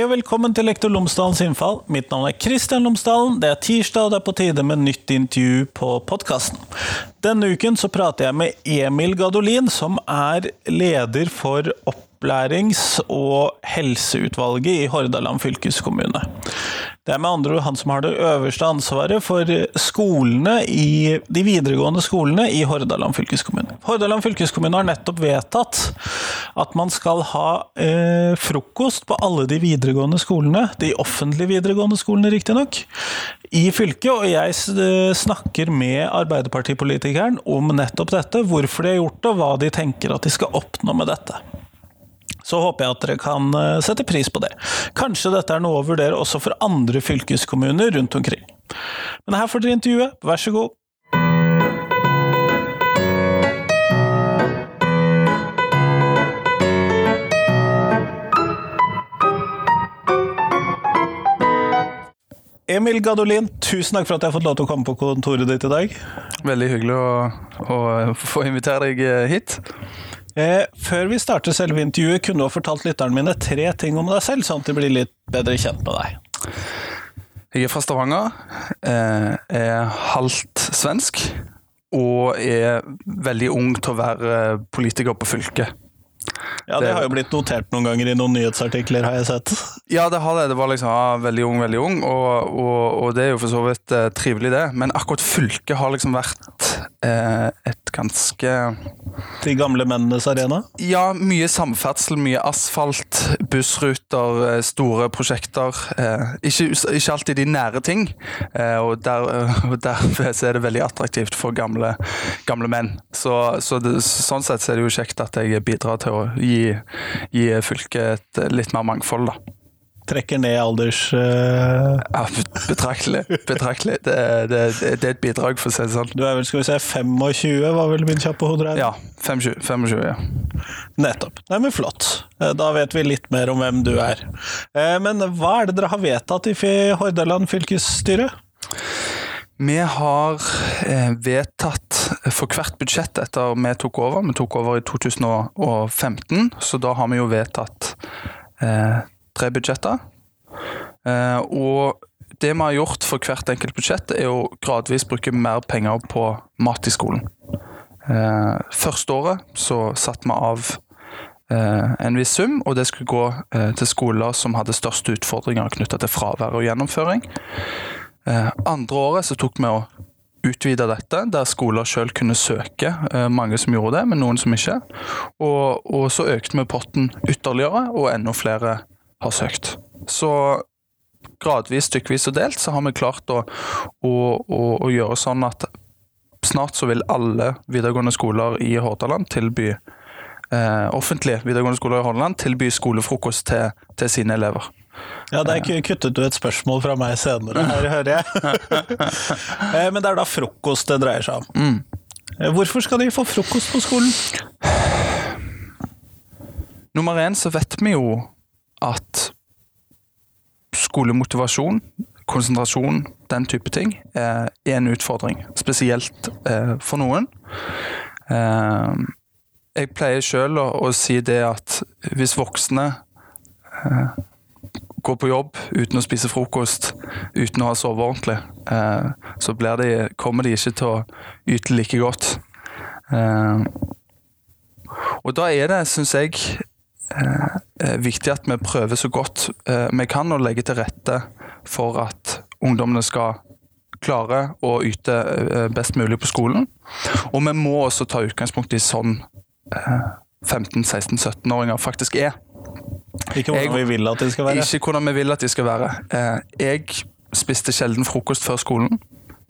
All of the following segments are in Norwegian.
Hei og velkommen til Lektor Lomsdalens innfall. Mitt navn er Kristian Lomsdalen. Det er tirsdag, og det er på tide med nytt intervju på podkasten. Denne uken så prater jeg med Emil Gadolin, som er leder for opplærings- og helseutvalget i Hordaland fylkeskommune. Det er med andre ord han som har det øverste ansvaret for skolene i, de videregående skolene i Hordaland fylkeskommune. Hordaland fylkeskommune har nettopp vedtatt at man skal ha eh, frokost på alle de videregående skolene, de offentlige videregående skolene riktignok, i fylket. Og jeg snakker med Arbeiderpartipolitikeren om nettopp dette, hvorfor de har gjort det, og hva de tenker at de skal oppnå med dette så håper jeg at dere kan sette pris på det. Kanskje dette er noe å vurdere også for andre fylkeskommuner rundt omkring. Men her får dere intervjuet, vær så god. Emil Gadolin, tusen takk for at jeg har fått lov til å komme på kontoret ditt i dag. Veldig hyggelig å, å få invitere deg hit. Eh, før vi starter selve intervjuet, kunne du ha fortalt lytterne mine tre ting om deg selv, sånn at de blir litt bedre kjent med deg. Jeg er fra Stavanger, eh, er halvt svensk og er veldig ung til å være politiker på fylket. Ja, det har jo blitt notert noen ganger i noen nyhetsartikler, har jeg sett. Ja, det har det. Det var liksom ja, veldig ung, veldig ung, og, og, og det er jo for så vidt eh, trivelig, det. Men akkurat fylket har liksom vært et ganske De gamle mennenes arena? Ja, mye samferdsel, mye asfalt, bussruter, eh, store prosjekter. Eh, ikke, ikke, alltid de nære ting, eh, og, der, og derfor er det veldig attraktivt for gamle, gamle menn. Så, så det, sånn sett så er det jo kjekt at jeg bidrar til å gi, gi fylket et litt mer mangfold, da. Trekker ned alders... Uh... Ja, betraktelig. betraktelig. Det, det, det, er et bidrag, for å si det sånn. Du er vel skal vi se, 25, var vel min kjappe hoderegning? Ja. 25, 25, ja. Nettopp. Nei, men Flott. Eh, da vet vi litt mer om hvem du er. Eh, men hva er det dere har vedtatt i Hordaland fylkesstyre? Vi har vedtatt for hvert budsjett etter vi tok over. Vi tok over i 2015, så da har vi jo vedtatt eh, tre budsjetter. Eh, og det vi har gjort for hvert enkelt budsjett, er å gradvis bruke mer penger på mat i skolen. Eh, første året så satte vi av eh, en viss sum, og det skulle gå til skoler som hadde største utfordringer knytta til fravær og gjennomføring. Andre året så tok vi å utvide dette, der skoler sjøl kunne søke. Mange som gjorde det, men noen som ikke. Og, og, så økte vi potten ytterligere, og enda flere har søkt. Så gradvis, stykkevis og delt, så har vi klart å, å, å, å gjøre sånn at snart så vil alle videregående skoler i Hordaland tilby eh, offentlige videregående skoler i Hordaland tilby skolefrokost til, til sine elever. Ja, der kuttet du et spørsmål fra meg senere, her hører jeg. Eh, men det er da frokost det dreier seg om. Mm. Hvorfor skal de få frokost på skolen? Nummer én så vet vi jo at skolemotivasjon, konsentrasjon, den type ting, er en utfordring. Spesielt for noen. Jeg pleier sjøl å, si det at hvis voksne går på jobb uten å spise frokost, uten å ha sovet ordentlig, eh, så de, kommer de ikke til å yte like godt. Eh, og da er det, syns jeg, eh, viktig at vi prøver så godt vi kan å legge til rette for at ungdommene skal klare å yte best mulig på skolen. Og vi må også ta utgangspunkt i sånn 15-16-17-åringer faktisk er. Ikke hvordan jeg, vi vil at de skal være. Ikke hvordan vi vil at de skal være. Eh, jeg spiste sjelden frokost før skolen.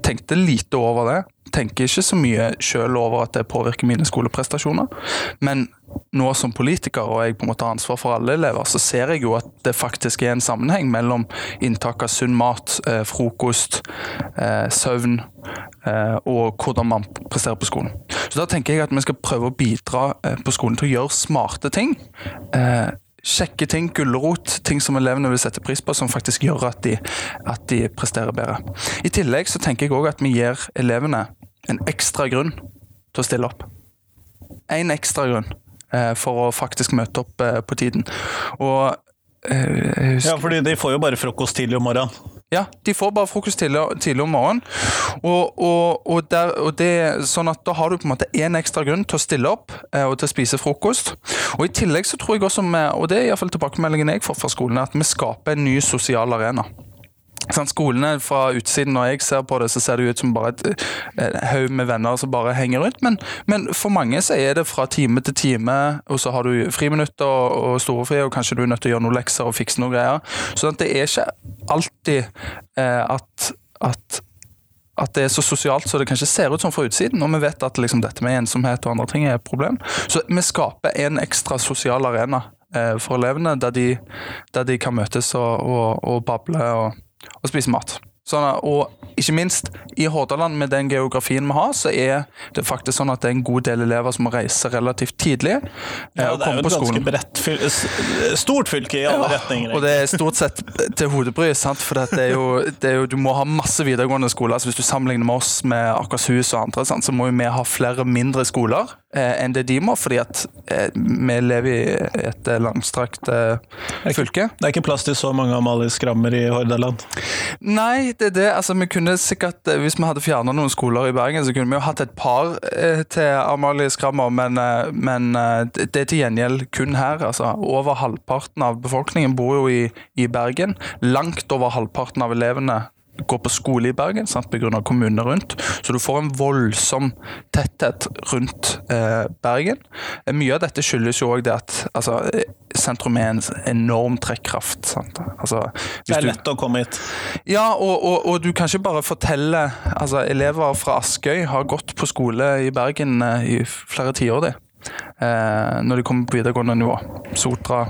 Tenkte lite over det. Tenker ikke så mye sjøl over at det påvirker mine skoleprestasjoner. Men nå som politiker, og jeg på en måte har ansvar for alle elever, så ser jeg jo at det faktisk er en sammenheng mellom inntak av sunn mat, eh, frokost, eh, søvn og hvordan man presterer på skolen. Så da tenker jeg at vi skal prøve å bidra på skolen til å gjøre smarte ting kjekke ting, gulrot, ting som elevene vil sette pris på, som faktisk gjør at de, at de presterer bedre. I tillegg så tenker jeg òg at vi gir elevene en ekstra grunn til å stille opp. En ekstra grunn eh, for å faktisk møte opp eh, på tiden. Og jeg husker, Ja, fordi de får jo bare frokost tidlig om morgenen. Ja, de får bare frokost tidlig, tidlig om morgenen. Og, og, og, der, og det sånn at da har du på en måte én ekstra grunn til å stille opp eh, og til å spise frokost. Og i tillegg så tror jeg også, med, og det er iallfall tilbakemeldingen jeg får fra skolen, at vi skaper en ny sosial arena. Sånn, skolene fra utsiden, Når jeg ser på det, så ser det ut som bare et, et haug med venner som bare henger rundt. Men, men, for mange så er det fra time til time, og så har du friminutter og, storefri, og kanskje du er nødt til å gjøre noen lekser og fikse noen greier. Så det er ikke alltid eh, at, at at det er så sosialt så det kanskje ser ut som fra utsiden. Og vi vet at liksom, dette med ensomhet og andre ting er et problem. Så vi skaper en ekstra sosial arena eh, for elevene, der de, der de, kan møtes og, og, og bable og, og spise mat. Sånn, og ikke minst, i Hordaland med den geografien vi har, så er det faktisk sånn at det er en god del elever som må reise relativt tidlig. Ja, det er jo et ganske bredt, stort fylke i alle ja, retninger. Og det er stort sett til hodebry, sant? for det er, jo, det er, jo, du må ha masse videregående skoler. altså Hvis du sammenligner med oss med Akershus og andre, sant? så må jo vi ha flere mindre skoler eh, enn det de må, fordi at eh, vi lever i et langstrakt eh, fylke. Det er ikke plass til så mange Amalie Skrammer i Hordaland? Nei, det er det. Altså, vi kunne sikkert, eh, Hvis vi hadde fjerna noen skoler i Bergen, så kunne vi jo hatt et par eh, til Amalie Skrammer, men, eh, men eh, det er til gjengjeld kun her. Altså, over halvparten av befolkningen bor jo i, i Bergen. Langt over halvparten av elevene går på skole i Bergen pga. kommunene rundt. Så du får en voldsom tetthet rundt eh, Bergen. Eh, mye av dette skyldes jo òg det at altså, sentrum er en enorm trekkraft. Altså, det er lett du, å komme hit. Ja, og, og, og, du kan ikke bare fortelle altså, Elever fra Askøy har gått på skole i Bergen eh, i flere tiår, de eh, når de kommer på videregående nivå. Sotra,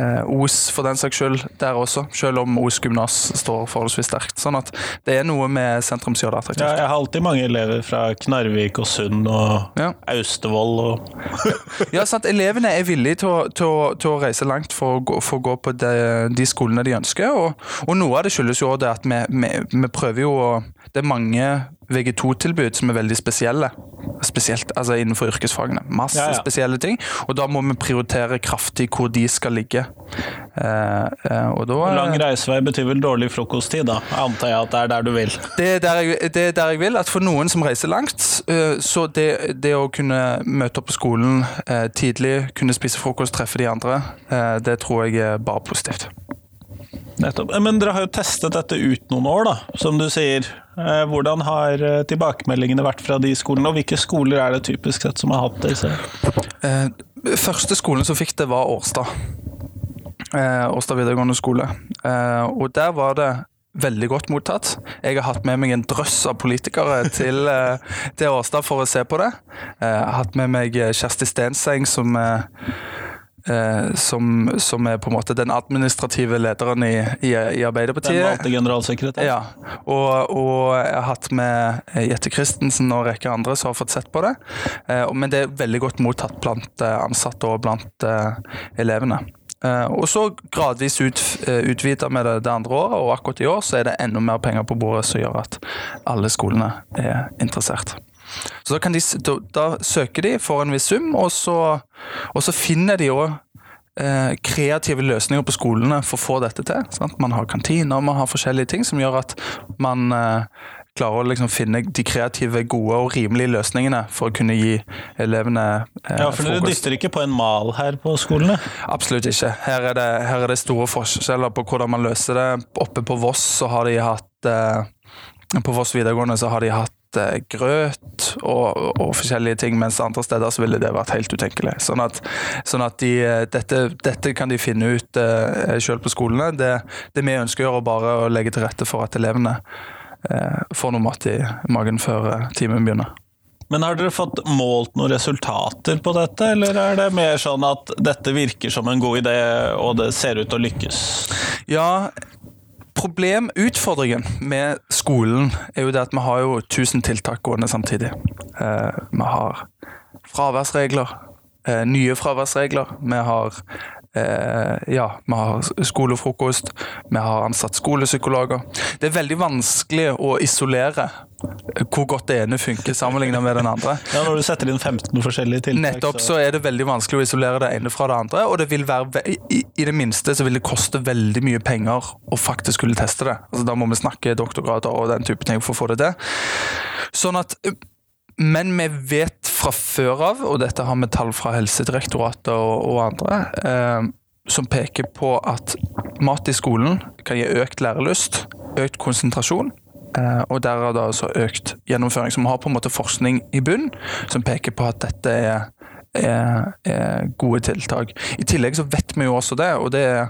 eh, Os for den saks skyld, der også. Selv om Os gymnas står forholdsvis sterkt. Sånn at det er noe med sentrum som gjør det attraktivt. Ja, jeg har alltid mange elever fra Knarvik og Sund og ja. Austevoll og Ja, sant. Elevene er villige til å, til å, til å reise langt for å gå, for å gå på de, de, skolene de ønsker. Og, og, noe av det skyldes jo det at vi, vi, vi prøver jo å Det er mange VG2-tilbud som er veldig spesielle. Spesielt altså innenfor yrkesfagene. Masse ja, ja. spesielle ting. Og da må vi prioritere kraftig hvor de skal ligge. Eh, eh, og da, Lang reisevei betyr vel dårlig frokosttid, da? Antar jeg at det er der du vil? Det er der jeg, det er der jeg vil. At for noen som reiser langt, eh, så det, det, å kunne møte opp på skolen eh, tidlig, kunne spise frokost, treffe de andre, eh, det tror jeg er bare positivt. Nettopp. Men dere har jo testet dette ut noen år, da, som du sier. Eh, hvordan har eh, tilbakemeldingene vært fra de skolene, og hvilke skoler er det typisk sett som har hatt? Eh, første skolen som fikk det, var Årstad. Årstad videregående skole. Og der var det veldig godt mottatt. Jeg har hatt med meg en drøss av politikere til, til Årstad for å se på det. Jeg har hatt med meg Kjersti Stenseng, som Eh, som, som, er på en måte den administrative lederen i, i, i Arbeiderpartiet. Den valgte generalsekretær? Ja. Og, og, jeg har hatt med Jette Christensen og en rekke andre som har fått sett på det. Eh, men det er veldig godt mottatt blant eh, ansatte og blant elevene. Og så gradvis ut, utvida med det, det andre året, og akkurat i år så er det enda mer penger på bordet som gjør at alle skolene er interessert. Så da, de, da, da søker de for en viss sum, og så, og så finner de òg eh, kreative løsninger på skolene for å få dette til. Sant? Man har kantiner, man har forskjellige ting som gjør at man eh, klarer å liksom finne de kreative, gode og rimelige løsningene for å kunne gi elevene eh, Ja, for dere dytter ikke på en mal her på skolene? Absolutt ikke. Her er, det, her er det store forskjeller på hvordan man løser det. Oppe på Voss så har de hatt eh, på Voss videregående så har de hatt eh, grøt og, og, forskjellige ting, mens andre steder så ville det vært helt utenkelig. Sånn at, sånn at de, eh, dette, dette, kan de finne ut uh, selv på skolene. Det, det, vi ønsker å gjøre, er bare å legge til rette for at elevene uh, får noe mat i magen før uh, timen begynner. Men har dere fått målt noen resultater på dette, eller er det mer sånn at dette virker som en god idé, og det ser ut til å lykkes? Ja, problem, utfordringen med skolen er jo det at vi har jo tusen tiltak gående samtidig. Eh, vi har fraværsregler, eh, nye fraværsregler. Vi har ja, vi har skolefrokost, vi har ansatt skolepsykologer. Det er veldig vanskelig å isolere hvor godt det ene funker sammenlignet med den andre. Ja, Når du setter inn 15 forskjellige tiltak Nettopp, så er det veldig vanskelig å isolere det ene fra det andre. Og det vil være, i, det minste så vil det koste veldig mye penger å faktisk skulle teste det. Altså, da må vi snakke doktorgrader og den type ting for å få det til. Sånn at men vi vet fra før av, og dette har vi tall fra Helsedirektoratet og, og andre, eh, som peker på at mat i skolen kan gi økt lærelyst, økt konsentrasjon. Eh, og derav da altså økt gjennomføring. Så vi har på en måte forskning i bunn som peker på at dette er er, er, gode tiltak. I tillegg så vet vi jo også det, og det er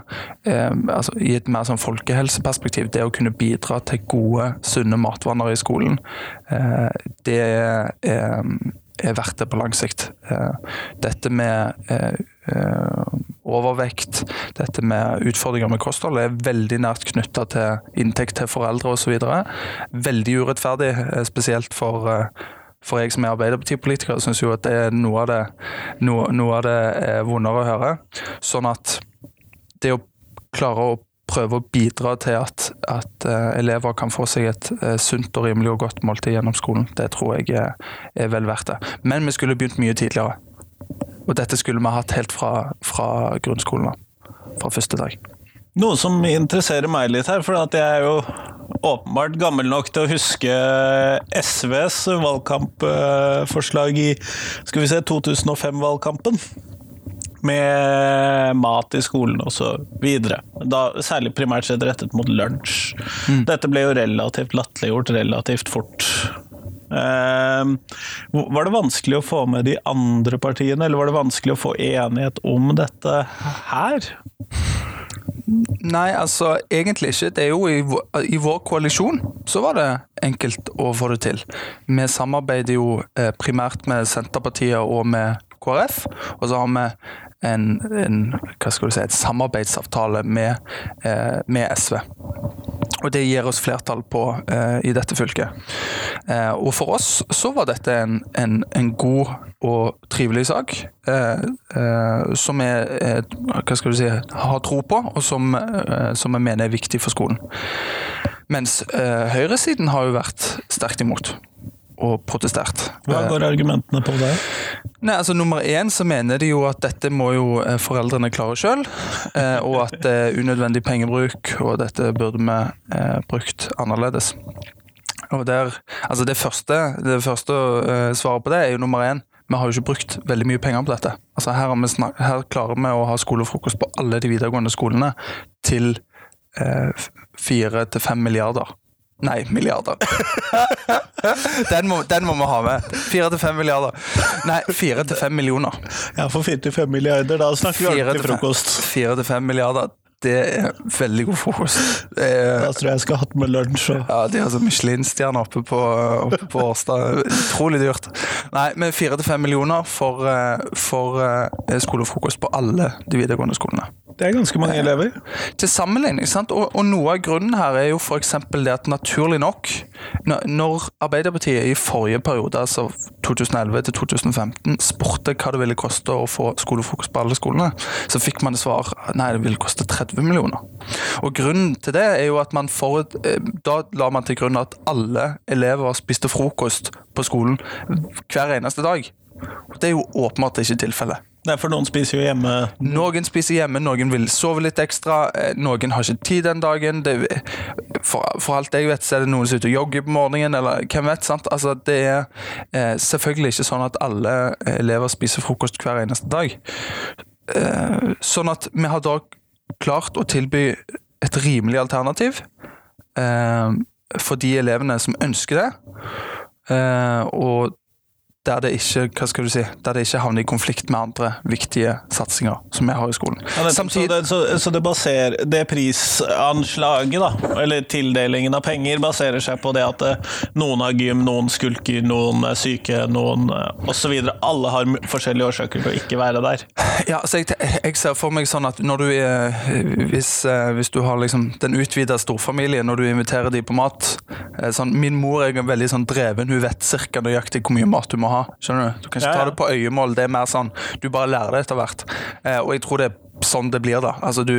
eh, altså, i et mer sånn folkehelseperspektiv, det å kunne bidra til gode, sunne matvaner i skolen, eh, det er, er verdt det på lang sikt. Eh, dette med eh, eh, overvekt, dette med utfordringer med kosthold, er veldig nært knytta til inntekt til foreldre osv. Veldig urettferdig, eh, spesielt for for jeg som er Arbeiderpartipolitiker, syns jo at det er noe av det, noe, noe av det er vondere å høre. Sånn at det å klare å prøve å bidra til at, at uh, elever kan få seg et uh, sunt og rimelig og godt måltid gjennom skolen, det tror jeg er, er, vel verdt det. Men vi skulle begynt mye tidligere. Og dette skulle vi hatt helt fra, fra grunnskolen Fra første dag. Noe som interesserer meg litt her, for jeg er jo åpenbart gammel nok til å huske SVs valgkampforslag i skal vi se, 2005-valgkampen. Med mat i skolen og så videre. Da, særlig primært sett rettet mot lunsj. Mm. Dette ble jo relativt latterliggjort relativt fort. Uh, var det vanskelig å få med de andre partiene, eller var det vanskelig å få enighet om dette her? Nei, altså egentlig ikke. Det er jo i, i, vår koalisjon så var det enkelt å få det til. Vi samarbeider jo eh, primært med Senterpartiet og med KrF. Og så har vi en, en si, et samarbeidsavtale med, eh, med SV. Og det gir oss flertall på eh, i dette fylket. Eh, og for oss så var dette en, en, en god og trivelig sak. Eh, eh som vi hva si, har tro på, og som, eh, som jeg mener er viktig for skolen. Mens eh, høyresiden har jo vært sterkt imot og protestert. Hva går argumentene på det? Nei, altså Nummer én så mener de jo at dette må jo eh, foreldrene klare sjøl. Eh, og at det er unødvendig pengebruk, og dette burde vi eh, brukt annerledes. Og der, altså Det første, det første svaret på det er jo nummer én. Vi har jo ikke brukt veldig mye penger på dette. Altså Her, her klarer vi å ha skolefrokost på alle de videregående skolene til fire til fem milliarder. Nei, milliarder. den, må, den, må, vi ha med. Fire til fem milliarder. Nei, fire til fem millioner. Ja, for fire til fem milliarder, da snakker vi ordentlig frokost. Fire til fem milliarder. Det er veldig god frokost. Er, da tror jeg jeg skal ha hatt med lunsj. Og... Ja, De har altså Michelin-stjerne oppe på, oppe på Årstad. Utrolig dyrt. Nei, med fire til fem millioner for, eh, for eh, skolefrokost på alle de videregående skolene. Det er ganske mange elever. Til sammenligning. sant? Og, og noe av grunnen her er jo f.eks. det at naturlig nok, når Arbeiderpartiet i forrige periode, altså 2011 til 2015, spurte hva det ville koste å få skolefrokost på alle skolene, så fikk man det svar nei, det ville koste 30 millioner. Og grunnen til det er jo at man forut, eh, da la man til grunn at alle elever spiste frokost på skolen hver eneste dag. Det er jo åpenbart ikke tilfellet. Nei, for noen spiser jo hjemme. Noen spiser hjemme, noen vil sove litt ekstra. Eh, noen har ikke tid den dagen. Det, for, for, alt jeg vet, så er det noen som er ute og jogger på morgenen, eller hvem vet. sant? Altså, Det er eh, selvfølgelig ikke sånn at alle elever spiser frokost hver eneste dag. Eh, sånn at vi har da klart å tilby et rimelig alternativ eh, for de elevene som ønsker det. Eh, og der det ikke hva skal du si, der det ikke havner i konflikt med andre viktige satsinger som vi har i skolen. Ja, Samtidig, så, det, så, så det, baser, det prisanslaget, da, eller tildelingen av penger, baserer seg på det at eh, noen har gym, noen skulker, noen er syke, noen eh, osv. Alle har forskjellige årsaker til å ikke være der. Ja, så jeg, jeg ser for meg sånn at når du er Hvis, eh, hvis du har liksom den utvida storfamilien, når du inviterer de på mat, Sånn, min mor er veldig sånn dreven, hun vet cirka nøyaktig hvor mye mat du må ha. Skjønner Du Du kan ikke Ja, ja. ta det på øyemål, det er mer sånn du bare lærer det etter hvert. Eh, og jeg tror det er sånn det blir, da. Altså, du,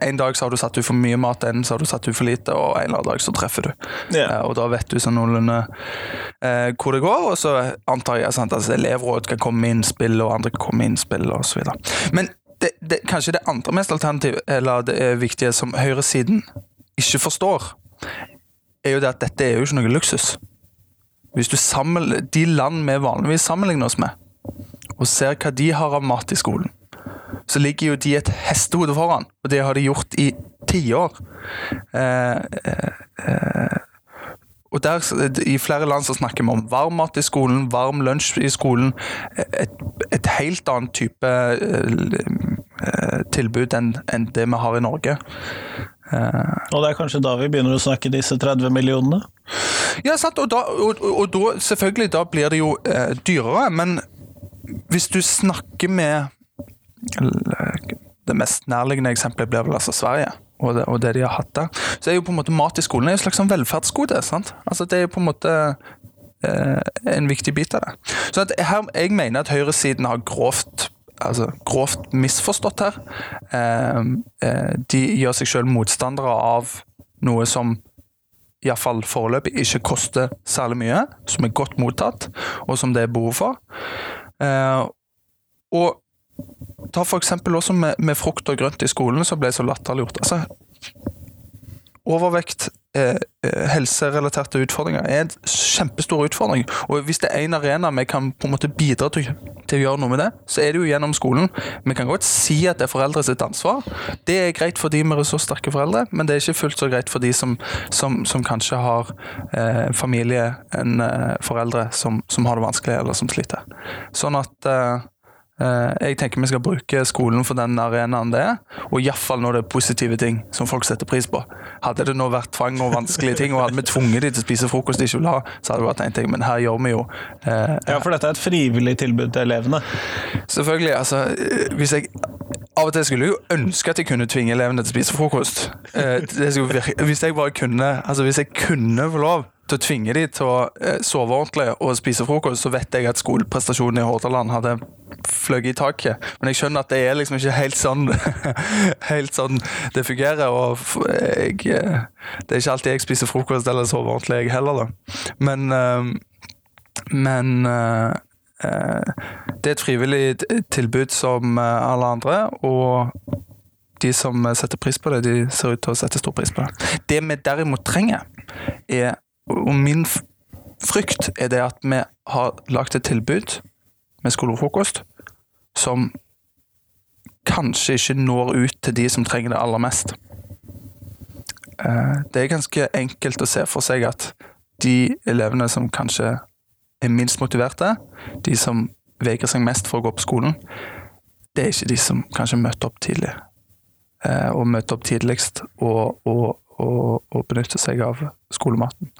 en dag så har du satt ut for mye mat, en så har du satt ut for lite, og en eller annen dag så treffer du. Ja. Eh, og da vet du sånn noenlunde eh, hvor det går, og så antar jeg sant, at elevråd kan komme med innspill, og andre kan komme med innspill, og så videre. Men det, det, kanskje det andre mest alternativ, eller det viktige som høyresiden ikke forstår, er jo det at dette er jo ikke noe luksus. Hvis du sammenligner De land vi vanligvis sammenligner oss med, og ser hva de har av mat i skolen, så ligger jo de et hestehode foran, og det har de gjort i tiår. Eh, eh, eh, og der, I flere land så snakker vi om varm mat i skolen, varm lunsj i skolen. Et, et helt annet type eh, eh, tilbud enn enn det vi har i Norge. Eh, Og det er kanskje da vi begynner å snakke disse 30 millionene? Ja, sant, og da, og, og, da selvfølgelig, da blir det jo eh, dyrere, men hvis du snakker med Det mest nærliggende eksempelet blir vel altså Sverige. Og det, og det de har hatt der. Så er jo på en måte mat i skolen er et slags sånn velferdsgode. sant? Altså Det er jo på en måte eh, en viktig bit av det. Så her, Jeg mener at høyresiden har grovt altså grovt misforstått her. Eh, eh, de gjør seg selv motstandere av noe som iallfall foreløpig ikke koster særlig mye, som er godt mottatt, og som det er behov for. Eh, og ta for eksempel også med, med frukt og grønt i skolen, som ble så latterliggjort. Altså, overvekt, eh, eh, helserelaterte utfordringer er en kjempestor utfordring. Og hvis det er en arena vi kan på en måte bidra til, til å gjøre noe med det, så er det jo gjennom skolen. Vi kan godt si at det er foreldre sitt ansvar. Det er greit for de med ressurssterke foreldre, men det er ikke fullt så greit for de som, som, som kanskje har eh, familie, en eh, foreldre som, som har det vanskelig eller som sliter. Sånn at eh, Jeg tenker vi skal bruke skolen for den arenaen det er, og iallfall når det er positive ting som folk setter pris på. Hadde det nå vært tvang og vanskelige ting, og hadde vi tvunget de til å spise frokost de ikke vil ha, så hadde det vært en ting, men her gjør vi jo eh, Ja, for dette er et frivillig tilbud til elevene. Selvfølgelig, altså eh, Hvis jeg av og til skulle jeg jo ønske at jeg kunne tvinge elevene til å spise frokost. Eh, det virke, hvis jeg bare kunne Altså hvis jeg kunne få lov til å tvinge de til å eh, sove ordentlig og spise frokost, så vet jeg at skoleprestasjonen i Hordaland hadde fløyet i taket. Men jeg skjønner at det er liksom ikke helt sånn Helt sånn det fungerer. Og jeg, eh, det er ikke alltid jeg spiser frokost eller sover ordentlig, jeg heller. da. Men eh, Men eh, eh, det er et frivillig tilbud som eh, alle andre, og de som eh, setter pris på det, de ser ut til å sette stor pris på det. Det vi derimot trenger, er, og min frykt er det at vi har lagt et tilbud med skolefrokost som kanskje ikke når ut til de som trenger det aller mest. Eh, Det er ganske enkelt å se for seg at de elevene som kanskje er minst motiverte, de som vegrer seg mest for å gå på skolen, det er ikke de som kanskje møter opp tidlig. Eh, og møter opp tidligst og, og, og, og benytter seg av skolematen.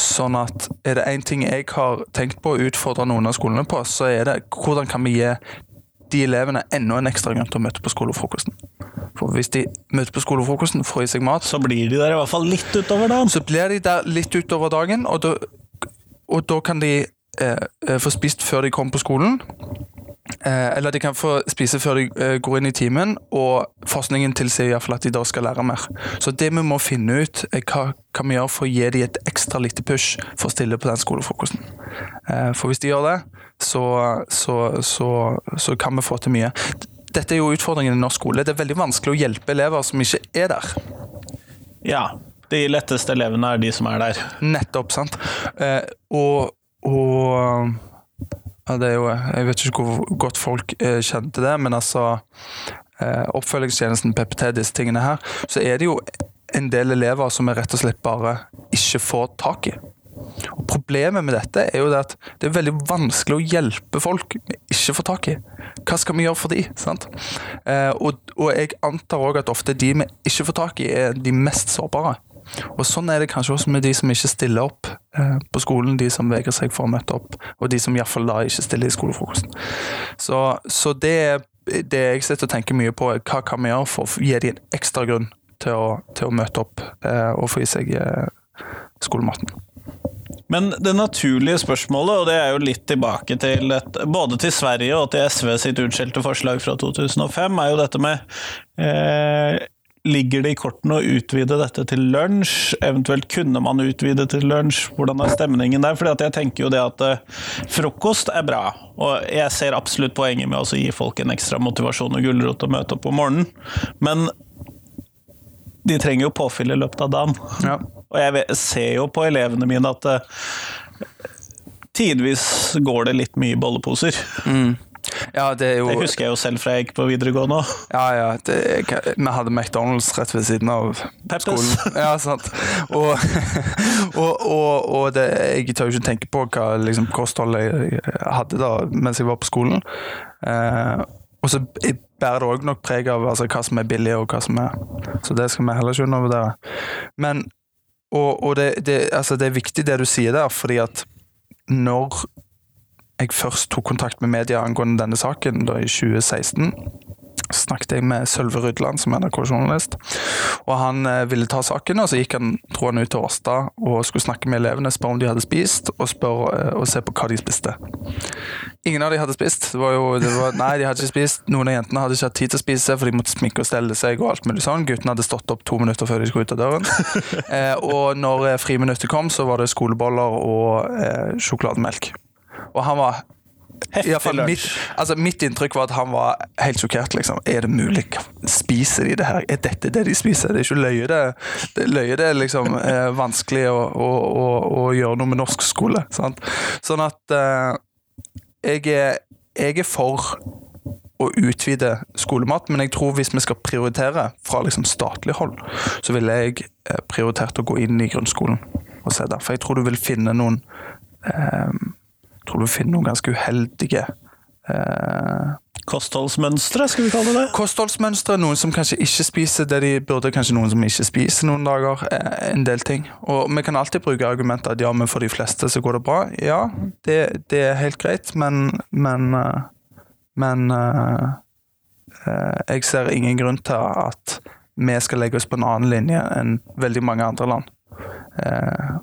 Sånn at er det én ting jeg har tenkt på å utfordre noen av skolene på, så er det hvordan kan vi gi de elevene enda en ekstra grunn til å møte på skolefrokosten. For hvis de møter på skolefrokosten, får i seg mat, Så blir de der i hvert fall litt utover dagen. så blir de der litt utover dagen, og da, og da kan de eh, eh, få spist før de kommer på skolen. Eh, eller de kan få spise før de eh, går inn i timen, og forskningen tilsier i hvert fall at de da skal lære mer. Så det vi må finne ut, er hva kan vi gjøre for å gi dem et ekstra lite push for å stille på den skolefrokosten. Eh, for hvis de gjør det, så, så, så, så kan vi få til mye. Dette er jo utfordringen i norsk skole. Det er veldig vanskelig å hjelpe elever som ikke er der. Ja. De letteste elevene er de som er der. Nettopp, sant. Og og jo, Jeg vet ikke hvor godt folk eh, kjenner til det, men altså eh, Oppfølgingstjenesten, PPT, disse tingene her, så er det jo en del elever som vi rett og slett bare ikke får tak i. Og Problemet med dette er jo det at det er veldig vanskelig å hjelpe folk vi ikke får tak i. Hva skal vi gjøre for de? sant? Eh, og, og jeg antar òg at ofte de vi ikke får tak i, er de mest sårbare. Og Sånn er det kanskje også med de som ikke stiller opp eh, på skolen, de som vegrer seg for å møte opp, og de som iallfall da ikke stiller i skolefrokosten. Så, så det er det jeg sitter og tenker mye på, er hva kan vi gjøre for å gi dem en ekstra grunn til å, til å møte opp eh, og få i seg eh, skolematen. Men det naturlige spørsmålet, og det er jo litt tilbake til et, både til Sverige og til SV sitt utskjelte forslag fra 2005, er jo dette med eh, Ligger det i kortene å utvide dette til lunsj? Eventuelt kunne man utvide til lunsj? Hvordan er stemningen der? Fordi jeg tenker jo det at eh, frokost er bra, og jeg ser absolutt poenget med å gi folk en ekstra motivasjon og gulrot å møte opp om morgenen, men de trenger jo påfyll i løpet av dagen. Ja. Og jeg ser jo på elevene mine at uh, tidvis går det litt mye bolleposer. Mm. Ja, det jo Det husker jeg jo selv fra jeg gikk på videregående òg. Ja, ja. Det, vi hadde McDonald's rett ved siden av Peppes. skolen. Ja, sant. Og, og, og, og det, jeg tør jo ikke tenke på hva liksom, kostholdet jeg hadde da mens jeg var på skolen. Eh, og så bærer det òg nok preg av altså, hva som er billig, og hva som er Så det skal vi heller ikke undervurdere. Men og, og det, det, altså det, er viktig det du sier der, fordi at når jeg først tok kontakt med media angående denne saken da i 2016, snakket jeg med Sølve Rydland, som er NRK-journalist. Og han eh, ville ta saken, og så gikk han tror han ut til Årstad og skulle snakke med elevene, spørre om de hadde spist, og, spør, eh, og se på hva de spiste. Ingen av de hadde spist. Det var jo, det var, nei, de hadde ikke spist. Noen av jentene hadde ikke hatt tid til å spise, for de måtte sminke og stelle seg og alt mulig sånn. Guttene hadde stått opp to minutter før de skulle ut av døren. Eh, og når eh, friminuttet kom, så var det skoleboller og sjokolademelk. Og han var Heftig Mitt, lunsj. altså mitt inntrykk var at han var helt sjokkert. Liksom. Er det mulig? Spiser de det her? Er dette det de spiser? Det er ikke løye, det. det løye det er liksom eh, vanskelig å, å, å, å, gjøre noe med norsk skole. Sant? Sånn at eh, jeg, er, jeg er for å utvide skolemat, men jeg tror hvis vi skal prioritere fra liksom statlig hold, så ville jeg eh, prioritert å gå inn i grunnskolen og se der. For jeg tror du vil finne noen eh, tror du finner noen ganske uheldige eh, Kostholdsmønstre, skal vi kalle det kostholdsmønstre. Noen som kanskje ikke spiser det de burde, kanskje noen som ikke spiser noen dager. eh, En del ting. Og vi kan alltid bruke argumentet at ja, men for de fleste så går det bra. Ja, det, det er helt greit, men Men, eh, men eh, eh, jeg ser ingen grunn til at vi skal legge oss på en annen linje enn veldig mange andre land. Eh,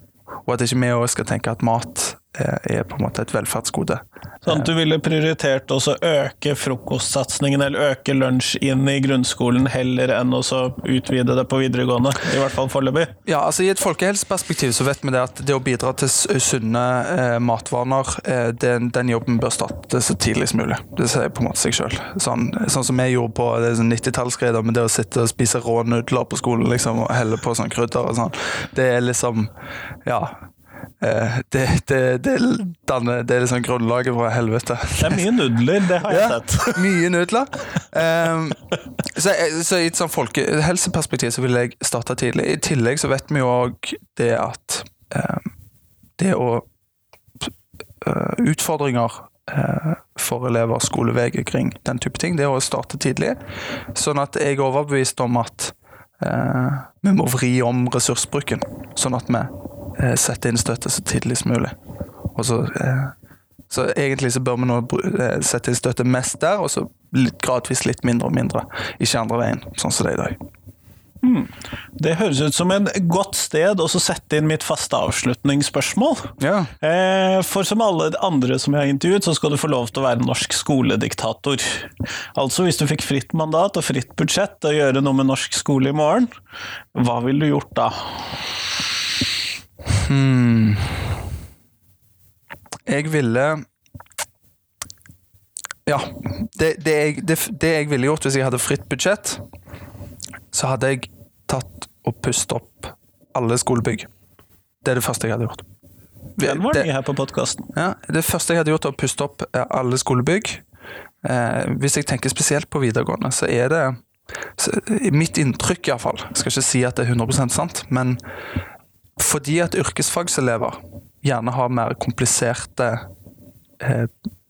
og at ikke vi òg skal tenke at mat er på en måte et velferdsgode. Sånn at du ville prioritert også øke frokostsatsingen, eller øke lunsj inn i grunnskolen, heller enn å utvide det på videregående? I hvert fall foreløpig. Ja, altså I et folkehelseperspektiv så vet vi det at det å bidra til sunne eh, matvaner, eh, den, den jobben bør starte så tidlig som mulig. Det sier på en måte seg sjøl. Sånn, sånn som jeg gjorde på er sånn 90-tallsgreier med det å sitte og spise rå nudler på skolen liksom, og helle på sånn krydder og sånn. Det er liksom Ja. Eh, det, det, det, danner, det er liksom grunnlaget for helvete. Det er mye nudler, det har jeg Ja, sett. mye nudler. Um, så, så i et sånn folkehelseperspektiv så vil jeg starte tidlig. I tillegg så vet vi jo òg det at um, det å uh, Utfordringer uh, for elever, skolevei kring den type ting, det å starte tidlig. Sånn at jeg er overbevist om at uh, vi må vri om ressursbruken, sånn at vi eh, setter inn støtte så tidlig som mulig. Og så eh, så egentlig så bør vi nå eh, sette inn støtte mest der, og så litt, gradvis litt mindre og mindre. Ikke andre veien, sånn som det er i dag. Det høres ut som en godt sted å sette inn mitt faste avslutningsspørsmål. Ja. Eh, For som alle andre som jeg har intervjuet, så skal du få lov til å være norsk skolediktator. Altså hvis du fikk fritt mandat og fritt budsjett å gjøre noe med norsk skole i morgen, hva ville du gjort da? Hmm. Jeg ville Ja. Det, det, jeg, det, det jeg ville gjort hvis jeg hadde fritt budsjett, så hadde jeg tatt og pustet opp alle skolebygg. Det er det første jeg hadde gjort. Den var ny her på podkasten. Ja, det første jeg hadde gjort, var å puste opp eh, alle skolebygg. Eh, hvis jeg tenker spesielt på videregående, så er det så, Mitt inntrykk, iallfall, skal ikke si at det er 100% sant, men fordi at yrkesfagselever gjerne har mer kompliserte eh,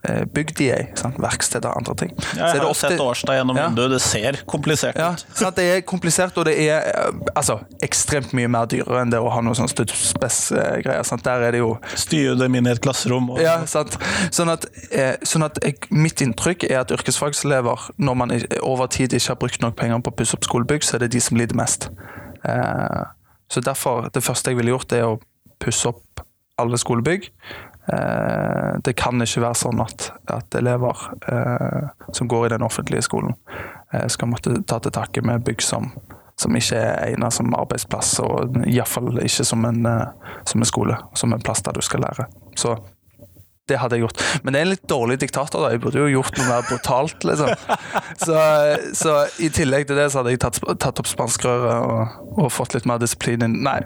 eh, bygg de er i, verksteder og andre ting. Jeg er har ofte- sett Årstad gjennom Ja. vinduet, det ser komplisert ja, ut. Det er komplisert, og det er eh, altså, ekstremt mye mer dyrere enn det å ha noe sånn studsspess-greier. Der er det jo Styre dem inn i et klasserom. Og, Ja, sant. Sånn at, eh, sånn at jeg, mitt inntrykk er at yrkesfagselever, når man over tid ikke har brukt nok penger på å pusse opp skolebygg, så er det de som lider mest. Eh, så derfor, det første jeg ville gjort, er å pusse opp alle skolebygg. Eh, det kan ikke være sånn at, at elever eh, som går i den offentlige skolen, eh, skal måtte ta til takke med bygg som, som ikke er egnet som arbeidsplass, og iallfall ikke som en, eh, som en skole, som en plass der du skal lære. Så det hadde jeg gjort. Men det er en litt dårlig diktator, da. Jeg burde jo gjort noe mer brutalt, liksom. Så, så i tillegg til det så hadde jeg tatt, tatt opp spanskrøret og, og, fått litt mer disiplin inn Nei.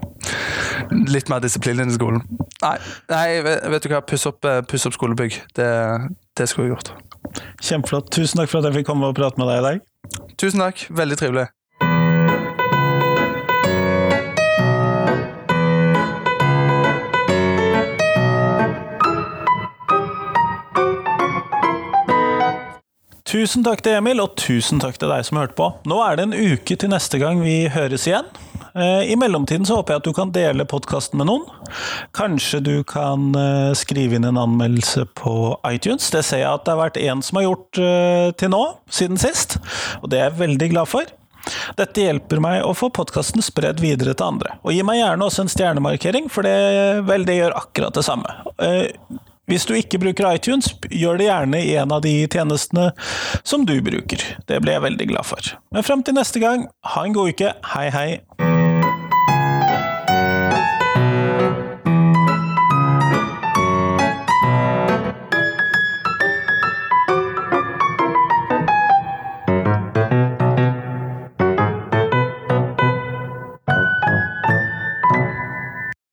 Litt mer disiplin inn i skolen. Nei, nei vet, du hva. Puss opp, eh, puss opp skolebygg. Det, det skulle jeg gjort. Kjempeflott. Tusen takk for at jeg fikk komme og prate med deg i dag. Tusen takk. Veldig trivelig. Tusen takk til Emil, og tusen takk til deg som hørte på. Nå er det en uke til neste gang vi høres igjen. Eh, I mellomtiden så håper jeg at du kan dele podkasten med noen. Kanskje du kan eh, skrive inn en anmeldelse på iTunes. Det ser jeg at det har vært én som har gjort eh, til nå, siden sist, og det er jeg veldig glad for. Dette hjelper meg å få podkasten spredd videre til andre. Og gi meg gjerne også en stjernemarkering, for det, vel, det gjør akkurat det samme. Hvis du ikke bruker iTunes, gjør det gjerne i en av de tjenestene som du bruker. Det blir jeg veldig glad for. Men fram til neste gang, ha en god uke. Hei, hei!